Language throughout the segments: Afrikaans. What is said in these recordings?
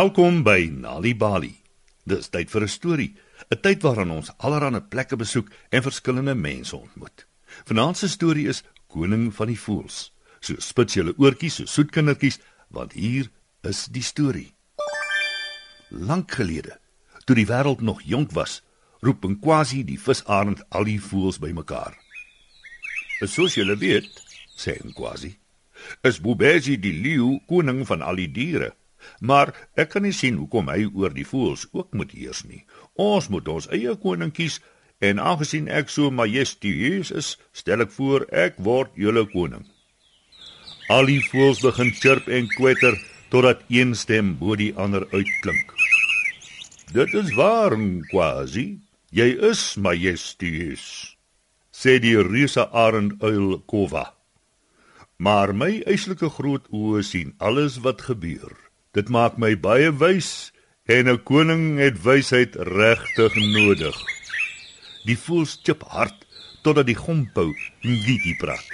Welkom by Nali Bali. Dis tyd vir 'n storie, 'n tyd waarin ons allerlei plekke besoek en verskillende mense ontmoet. Vanaand se storie is Koning van die Voëls. So spits julle oortjies, so soet kindertjies, want hier is die storie. Lank gelede, toe die wêreld nog jonk was, roep 'n quasi die visarend al die voëls bymekaar. "Soos julle weet," sê 'n quasi, "is Bobesi die leeu koning van al die diere." Maar ek kan nie sien hoekom hy oor die voëls ook moet heers nie. Ons moet ons eie koning kies en aangesien ek so majestueus is, stel ek voor ek word julle koning. Al die voëls begin chirp en kwetter totdat een stem bo die ander uitklink. Dit is waar, quasi. Jy is majestueus, sê die reuse arend uil Kova. Maar my eislike groot oë sien alles wat gebeur. Dit maak my baie wys en 'n koning het wysheid regtig nodig. Die voels chip hard totdat die gompou ngiti praat.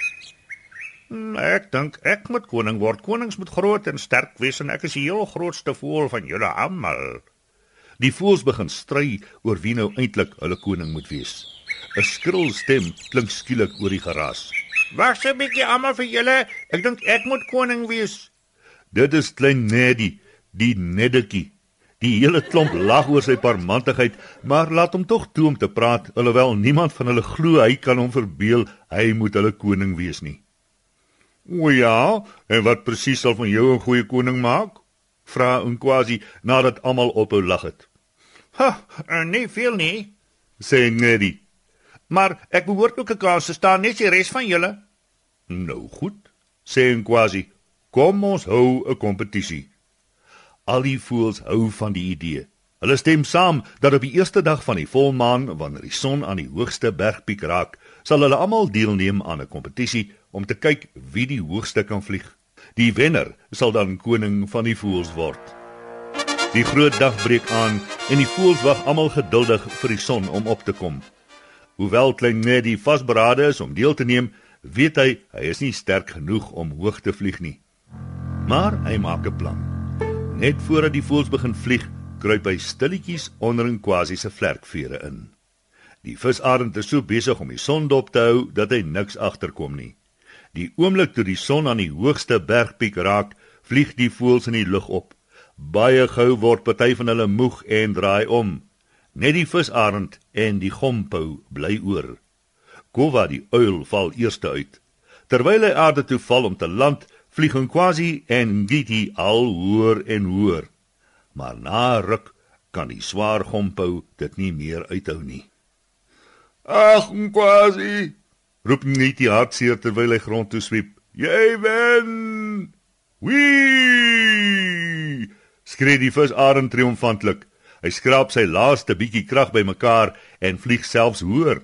Ek dink ek moet koning word. Konings moet groot en sterk wees en ek is die heel grootste voël van julle almal. Die voels begin stry oor wie nou eintlik hulle koning moet wees. 'n Skril stem klink skielik oor die geraas. Wag 'n bietjie almal vir julle. Ek dink ek moet koning wees. Dit is klein Neddy, die neddetjie. Die hele klomp lag oor sy parmantigheid, maar laat hom tog toe om te praat, alhoewel niemand van hulle glo hy kan hom verbeel hy moet hulle koning wees nie. "O ja, en wat presies sal van jou 'n goeie koning maak?" vra Nkwasi nadat almal ophou lag het. "Ha, nee veel nie," sê Neddy. "Maar ek behoort ook 'n kans te staan net die res van julle." "Nou goed," sê Nkwasi. Kom ons hou 'n kompetisie. Al die voëls hou van die idee. Hulle stem saam dat op die eerste dag van die volmaan, wanneer die son aan die hoogste bergpiek raak, sal hulle almal deelneem aan 'n kompetisie om te kyk wie die hoogste kan vlieg. Die wenner sal dan koning van die voëls word. Die groot dag breek aan en die voëls wag almal geduldig vir die son om op te kom. Hoewel klein Neddy vasberade is om deel te neem, weet hy hy is nie sterk genoeg om hoog te vlieg nie. Maar hy maak 'n plan. Net voordat die voëls begin vlieg, kruip hy stilletjies onder 'n quasi se vlerkvere in. Die visarend is so besig om die son dop te hou dat hy niks agterkom nie. Die oomblik toe die son aan die hoogste bergpiek raak, vlieg die voëls in die lug op. Baie gou word party van hulle moeg en draai om. Net die visarend en die gompou bly oor. Kova die uil val eerste uit. Terwyl hy aarde toe val om te land, vlieg hom quasi en Giti al hoër en hoër. Maar na ruk kan die swaar gompou dit nie meer uithou nie. Ag, quasi! roep Giti hartseer terwyl hy grond toe swiep. Jy wen! Wee! skree die visarend triomfantlik. Hy skraap sy laaste bietjie krag bymekaar en vlieg selfs hoër.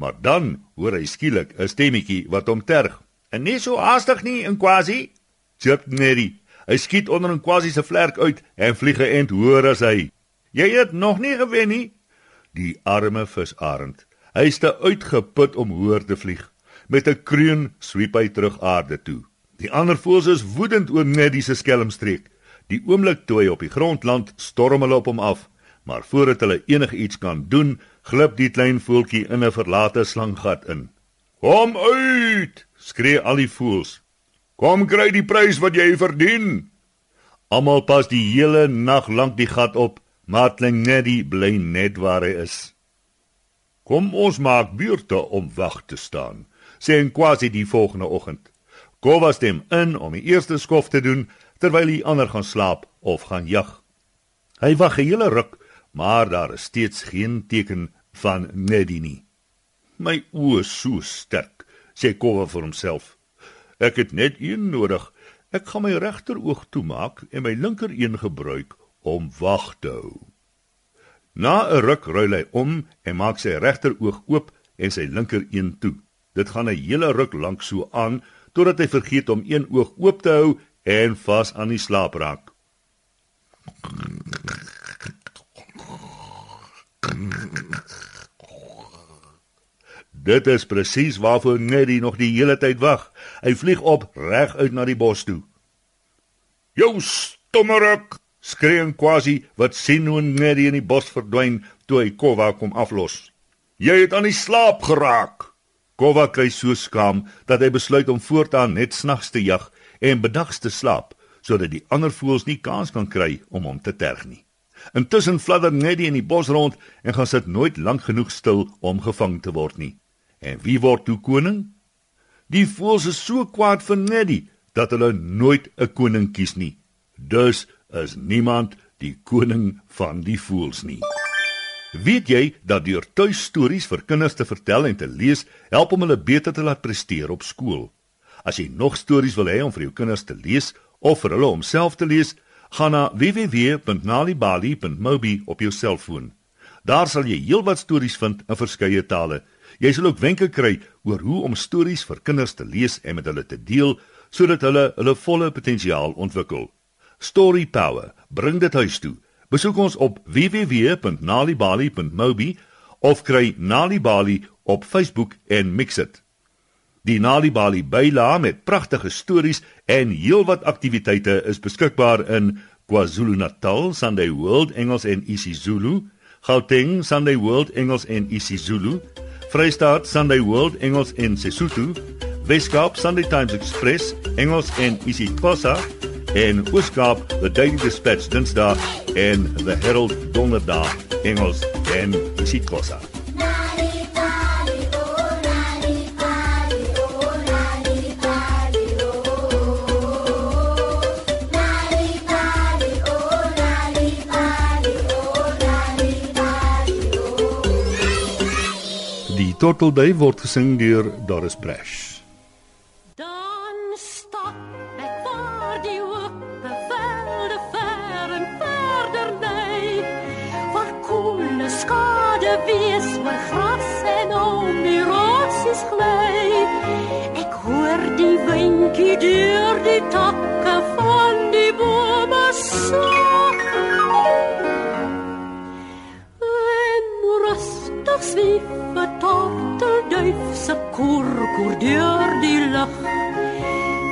Maar dan hoor hy skielik 'n stemmetjie wat hom terg. En nie so haastig nie in Quasi. Chip Neddy. Hy skiet onder 'n Quasi se vlerk uit en vlieg geënt hoër as hy. Jy het nog nie gewen nie. Die arme visarend. Hy is te uitgeput om hoër te vlieg. Met 'n kreun swiep hy terug aarde toe. Die ander voëls is woedend oor Neddy se skelmstreek. Die oomblik toe hy op die grond land, storm hulle op hom af, maar voordat hulle enigiets kan doen, glip die klein voeltjie in 'n verlate slanggat in. "Kom uit!" Skree al die voëls. Kom kry die prys wat jy verdien. Almal pas die hele nag lank die gat op, maar Tlingedi bly net waar hy is. Kom ons maak buurte om wag te staan, sê en quasi die volgende oggend. Kova stem in om die eerste skof te doen terwyl die ander gaan slaap of gaan jag. Hy wag 'n hele ruk, maar daar is steeds geen teken van Neddy nie. My oë so sterk sê Kova vir homself. Ek het net een nodig. Ek gaan my regteroog toemaak en my linker een gebruik om wag te hou. Na 'n ruk ruil hy om en maak sy regteroog oop en sy linker een toe. Dit gaan 'n hele ruk lank so aan totdat hy vergeet om een oog oop te hou en vas aan die slaap raak. Dit is presies waarvoor Neddy nog die hele tyd wag. Hy vlieg op reg uit na die bos toe. "Jou stommerik!" skreeu quasi wat sien hoe net in die bos verdwyn toe hy Kova kom aflos. Jy het aan die slaap geraak. Kova kry so skaam dat hy besluit om voortaan net snags te jag en bedags te slaap sodat die ander voëls nie kans kan kry om hom te terg nie. Intussen fladder Neddy in die bos rond en gaan sit nooit lank genoeg stil om gevang te word nie. En wie word toe koning? Die voëls is so kwaad vir Neddy dat hulle nooit 'n koning kies nie. Dus is niemand die koning van die voëls nie. Weet jy dat deur tuistories vir kinders te vertel en te lees help om hulle beter te laat presteer op skool? As jy nog stories wil hê om vir jou kinders te lees of vir hulle om self te lees, gaan na www.nalibali.mobi op jou selfoon. Daar sal jy heelwat stories vind in verskeie tale. Jy sal ook wenke kry oor hoe om stories vir kinders te lees en met hulle te deel sodat hulle hulle volle potensiaal ontwikkel. Story Power, bring dit huis toe. Besoek ons op www.nalibali.mobi of kry Nalibali op Facebook en mix dit. Die Nalibali byla met pragtige stories en heelwat aktiwiteite is beskikbaar in KwaZulu-Natal, Sunday World Engels en isiZulu, Gauteng, Sunday World Engels en isiZulu, Vrystaat, Sunday World Engels en Sesotho, Weskaap, Sunday Times Express, Engels en isiXhosa en Ooskaap, The Daily Dispatch Dinsdae en The Herald Donderdag, Engels en isiXhosa. Die Torteldui word gesing deur Doris Brash. Dan stap ek voor die ope velde ver en verder nei Waar koele skade wees oor gras en om die rosies gly. Ek hoor die windjie deur die takke van die bome sak En rustig swief 'n tortelduif se kurkur deur die lug.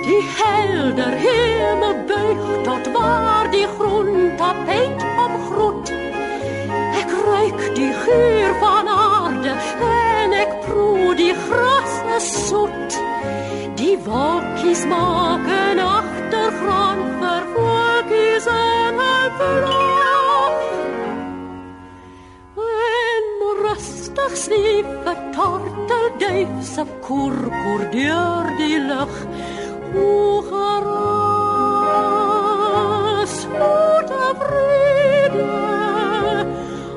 Die helder hemel buig tot waar die groen tapijt omgroet. Ek ruik die geur van tortelduif se kurkur deur die lug. O geras, moet vrede,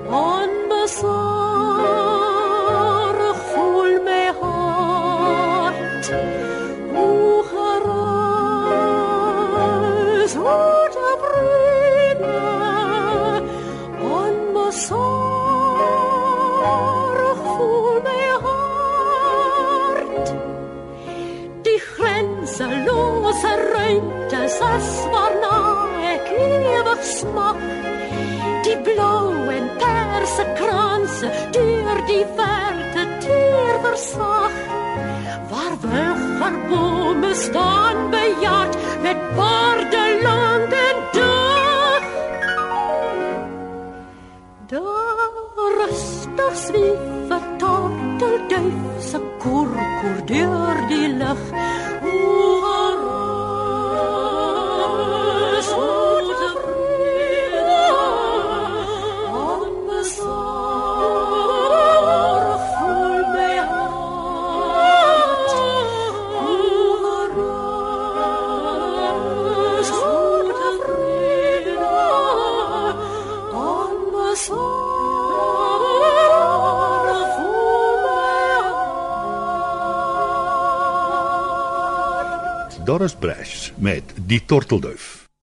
onbesorg voel my hart. Ruimtes as waarna ek ewig smak. Die blou en perse kranse deur die verte teer versag. Waar wilgerbome staan bejaard met baarde lank en dag. Daar rustig swief 'n tortelduif se kurkur deur die lug. Doris Brash met Die Tortelduif.